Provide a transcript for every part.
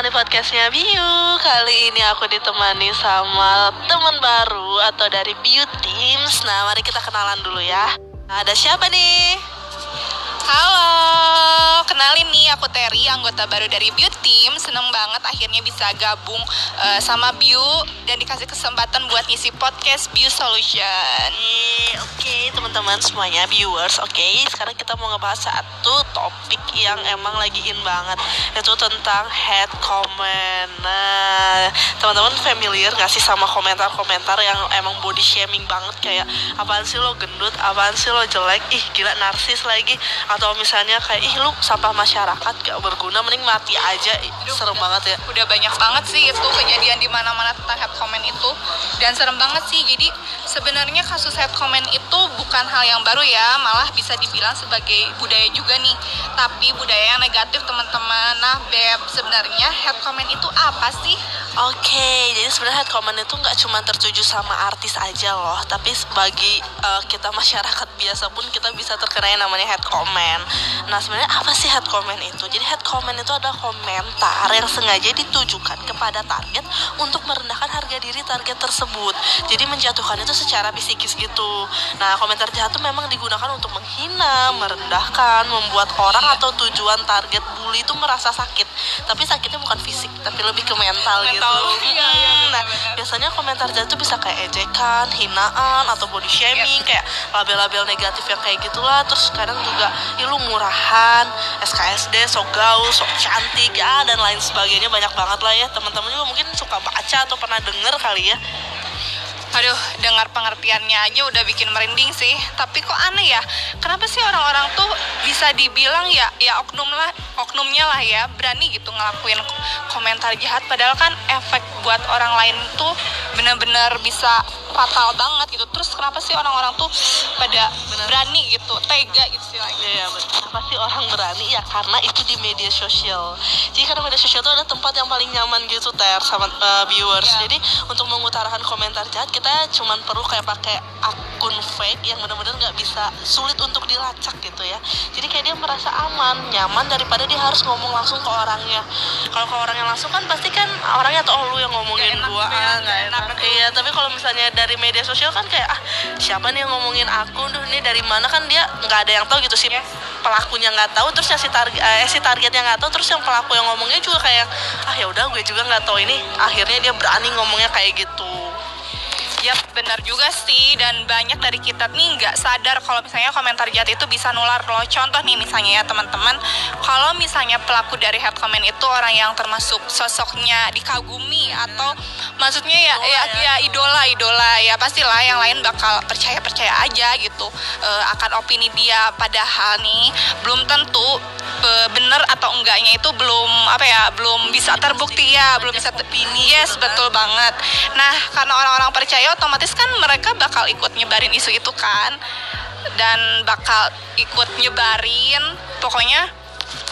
di podcastnya Biu. Kali ini aku ditemani sama teman baru atau dari Biu Teams. Nah mari kita kenalan dulu ya. Ada siapa nih? Terry, anggota baru dari Biu Team. Seneng banget akhirnya bisa gabung uh, sama Biu dan dikasih kesempatan buat ngisi podcast Biu Solution. Oke, okay, teman-teman semuanya viewers. Oke, okay, sekarang kita mau ngebahas satu topik yang emang lagi in banget, yaitu tentang head comment. Nah, teman-teman familiar gak sih sama komentar-komentar yang emang body shaming banget kayak apaan sih lo gendut, apaan sih lo jelek, ih gila narsis lagi atau misalnya kayak ih lu sampah masyarakat gak berguna mending mati aja. Aduh, serem udah, banget ya. Udah banyak banget sih itu kejadian di mana-mana tentang head comment itu. Dan serem banget sih jadi sebenarnya kasus head comment itu bukan hal yang baru ya. Malah bisa dibilang sebagai budaya juga nih. Tapi budaya yang negatif teman-teman. Nah beb sebenarnya head comment itu apa sih Oke, okay, jadi sebenarnya head comment itu nggak cuma tertuju sama artis aja loh, tapi bagi uh, kita masyarakat biasa pun kita bisa terkena yang namanya head comment. Nah, sebenarnya apa sih head comment itu? Jadi head comment itu adalah komentar yang sengaja ditujukan kepada target untuk merendahkan harga diri target tersebut. Jadi menjatuhkan itu secara psikis gitu. Nah, komentar jahat itu memang digunakan untuk menghina, merendahkan, membuat orang atau tujuan target bully itu merasa sakit. Tapi sakitnya bukan fisik, tapi lebih ke mental, mental gitu. Gitu iya, iya, nah biasanya komentar jahat itu bisa kayak ejekan hinaan atau body shaming kayak label-label negatif yang kayak gitulah. Terus kadang juga ya lu murahan SKSD sok gaul sok cantik ya dan lain sebagainya. Banyak banget lah ya. Teman-teman juga mungkin suka baca atau pernah denger kali ya Aduh, dengar pengertiannya aja udah bikin merinding sih. Tapi kok aneh ya? Kenapa sih orang-orang tuh bisa dibilang ya ya oknum lah, oknumnya lah ya berani gitu ngelakuin komentar jahat padahal kan efek buat orang lain tuh bener-bener bisa fatal banget gitu. Terus kenapa sih orang-orang tuh pada Bener. berani gitu tega gitu sih lagi ya betul kenapa sih orang berani? Ya karena itu di media sosial. Jadi karena media sosial itu ada tempat yang paling nyaman gitu ter sama uh, viewers. Ya. jadi untuk mengutarakan komentar jahat kita cuman perlu kayak pakai akun fake yang benar-benar nggak bisa sulit untuk dilacak gitu ya. Jadi kayak dia merasa aman nyaman daripada dia harus ngomong langsung ke orangnya. Kalau ke orangnya langsung kan pasti kan orangnya atau oh lu yang ngomongin gak gua. ah enak, enak. Iya tapi kalau misalnya dari media sosial kan kayak ah siapa nih yang ngomongin aku? Tuh nih dari mana? Kan dia nggak ada yang tahu gitu sih. Yes. pelakunya nggak tahu terus yang si target eh, si targetnya nggak tahu terus yang pelaku yang ngomongnya juga kayak ah ya udah gue juga nggak tahu ini. Akhirnya dia berani ngomongnya kayak gitu. Ya benar juga sih dan banyak dari kita nih nggak sadar kalau misalnya komentar jahat itu bisa nular loh. Contoh nih misalnya ya teman-teman, kalau misalnya pelaku dari head comment itu orang yang termasuk sosoknya dikagumi atau maksudnya ya ya, ya, ya idola idola ya pastilah yang lain bakal percaya percaya aja gitu uh, akan opini dia padahal nih belum tentu uh, bener atau enggaknya itu belum apa ya belum bisa terbukti ya belum bisa opini yes gitu kan. betul banget nah karena orang-orang percaya otomatis kan mereka bakal ikut nyebarin isu itu kan. Dan bakal ikut nyebarin pokoknya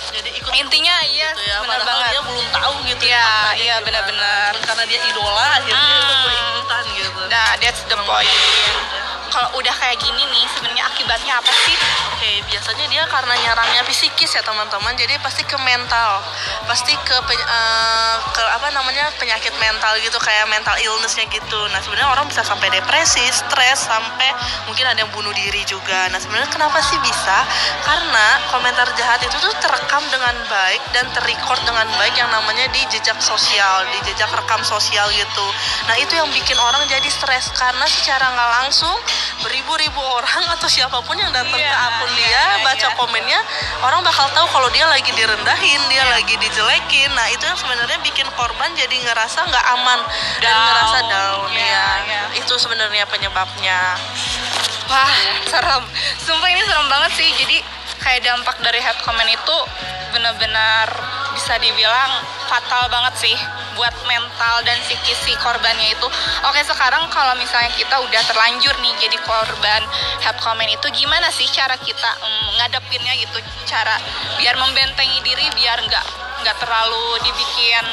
jadi ikut intinya iya gitu ya, benar banget. dia belum tahu gitu ya iya benar-benar. Karena dia idola akhirnya hmm. ikutan gitu. Nah that's the point kalau udah kayak gini nih sebenarnya akibatnya apa sih? Oke, okay, biasanya dia karena nyarangnya psikis ya teman-teman. Jadi pasti ke mental, pasti ke uh, ke apa namanya penyakit mental gitu kayak mental illnessnya gitu. Nah sebenarnya orang bisa sampai depresi, stres, sampai mungkin ada yang bunuh diri juga. Nah sebenarnya kenapa sih bisa? Karena komentar jahat itu tuh terekam dengan baik dan terrecord dengan baik yang namanya di jejak sosial, di jejak rekam sosial gitu. Nah itu yang bikin orang jadi stres karena secara nggak langsung beribu-ribu orang atau siapa pun yang datang yeah, ke akun dia yeah, baca yeah. komennya orang bakal tahu kalau dia lagi direndahin dia yeah. lagi dijelekin nah itu yang sebenarnya bikin korban jadi ngerasa nggak aman down. dan ngerasa down yeah, ya yeah. itu sebenarnya penyebabnya wah serem sumpah ini serem banget sih jadi kayak dampak dari head comment itu benar-benar bisa dibilang fatal banget sih buat mental dan psikis si korbannya itu. Oke, sekarang kalau misalnya kita udah terlanjur nih jadi korban head comment itu gimana sih cara kita mm, ngadepinnya gitu? Cara biar membentengi diri biar nggak nggak terlalu dibikin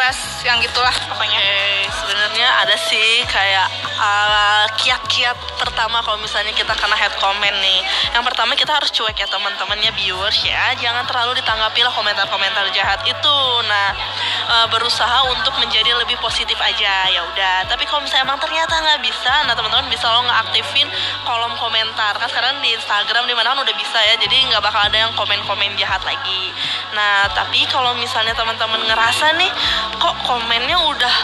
stres yang gitulah pokoknya Oke, sebenarnya ada sih kayak uh, kiat-kiat pertama kalau misalnya kita kena head comment nih. Yang pertama kita harus cuek ya teman-temannya viewers ya. Jangan terlalu ditanggapi lah komentar-komentar jahat itu. Nah, uh, berusaha untuk menjadi lebih positif aja ya udah. Tapi kalau misalnya emang ternyata nggak bisa, nah teman-teman bisa lo ngeaktifin kolom komentar. Kan sekarang di Instagram di mana kan udah bisa ya. Jadi nggak bakal ada yang komen-komen jahat lagi. Nah, tapi kalau misalnya teman-teman ngerasa nih kok komennya udah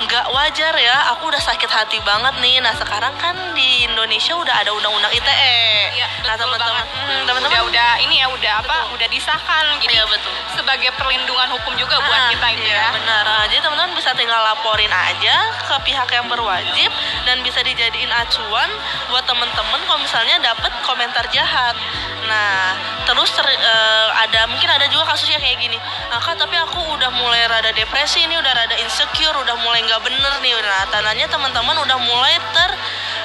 nggak wajar ya? Aku udah sakit hati banget nih. Nah sekarang kan di Indonesia udah ada undang-undang ITE Iya, nah betul teman-teman hmm, teman-teman? udah udah ini ya udah apa udah disahkan. Jadi Iya, betul. sebagai perlindungan hukum juga buat Ah, kita itu iya, ya. benar. Ah, jadi teman-teman bisa tinggal laporin aja ke pihak yang berwajib dan bisa dijadiin acuan buat teman-teman kalau misalnya dapet komentar jahat nah terus ter- eh, ada mungkin ada juga kasusnya kayak gini. Nah kak tapi aku udah mulai rada depresi ini udah rada insecure udah mulai nggak bener nih. Nah tandanya teman-teman udah mulai ter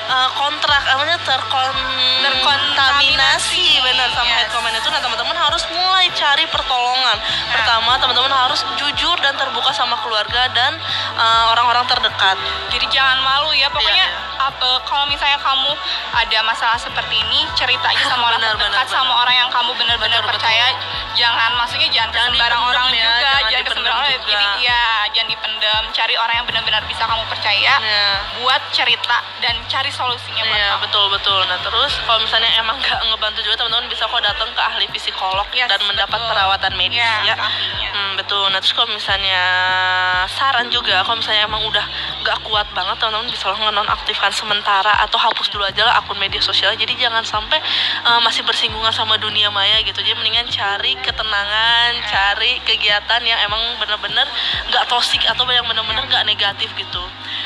eh, kontrak namanya terkon terkontaminasi benar sama Yes. head comment itu nah teman-teman harus mulai cari pertolongan. Pertama teman-teman harus jujur dan terbuka sama keluarga dan uh, orang-orang terdekat. Jadi jangan malu ya. Pokoknya Iya, ap- eh, kalau misalnya kamu ada masalah seperti ini cerita aja sama orang Benar, terdekat benar, sama orang yang kamu benar-benar Betul, percaya. Jangan maksudnya jangan, ke Jangan sembarang dipendam orang ya, juga jangan jangan, ke sembarang orang jadi ya jangan dipendam. Cari orang yang benar-benar bisa kamu percaya. Iya. buat cerita dan cari solusinya buat Iya kamu betul betul. Nah terus kalau misalnya emang nggak ngebantu juga teman-teman bisa kok datang ke ahli psikolog Yes, dan mendapat betul. perawatan medis Iya, ya. ahlinya. Hmm, betul. Nah terus kalau misalnya saran juga kalau misalnya emang udah nggak kuat banget teman-teman bisa lo nonaktifkan sementara atau hapus dulu aja lah akun media sosial. Jadi jangan sampai uh, masih bersinggungan sama dunia maya gitu. Jadi mendingan cari ketenangan, cari kegiatan yang emang bener-bener nggak toksik atau yang bener-bener nggak negatif gitu.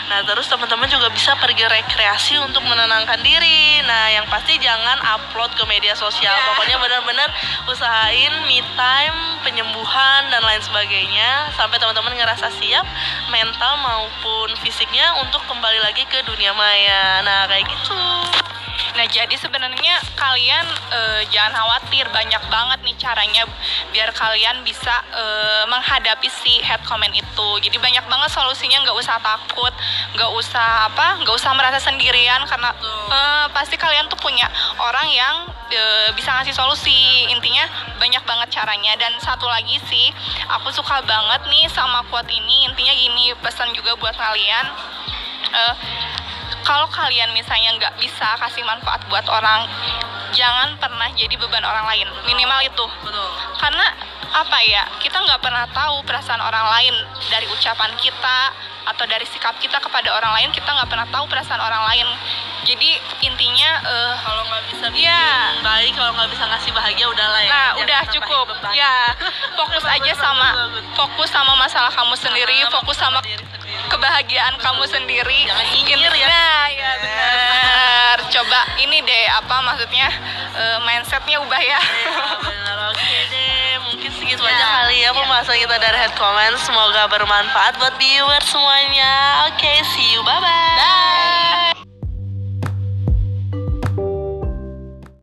Nah terus teman-teman juga bisa pergi rekreasi untuk menenangkan diri. Nah yang pasti jangan upload ke media sosial. Ya. Pokoknya benar-benar usahain me time, penyembuhan dan lain sebagainya sampai teman-teman ngerasa siap mental maupun fisiknya untuk kembali lagi ke dunia maya. Nah kayak gitu. Nah, jadi sebenarnya kalian eh, jangan khawatir, banyak banget nih caranya biar kalian bisa eh, menghadapi si head comment itu. Jadi banyak banget solusinya, nggak usah takut, nggak usah apa, nggak usah merasa sendirian karena eh, pasti kalian tuh punya orang yang eh, bisa ngasih solusi. Intinya banyak banget caranya. Dan satu lagi sih, aku suka banget nih sama quote ini. Intinya gini, pesan juga buat kalian. Eh, kalau kalian misalnya nggak bisa kasih manfaat buat orang, jangan pernah jadi beban orang lain. Minimal itu. Betul. Karena apa ya? Kita nggak pernah tahu perasaan orang lain dari ucapan kita atau dari sikap kita kepada orang lain. Kita nggak pernah tahu perasaan orang lain. Jadi intinya eh, Kalau nggak bisa bikin Iya. baik, kalau nggak bisa ngasih bahagia udahlah ya. Nah, Jangan udah cukup. beban. Ya, fokus aja sama fokus sama masalah kamu sendiri, Sama fokus sama. Kebahagiaan kamu sendiri. Jangan nyinyir ya. Nah, ya benar. Coba ini deh apa maksudnya eh, mindsetnya ubah ya. Iya, benar. Oke deh, mungkin segitu Ya, aja kali ya pembahasan kita dari head comment. Semoga bermanfaat buat viewers semuanya. Oke, see you. Bye-bye. Bye.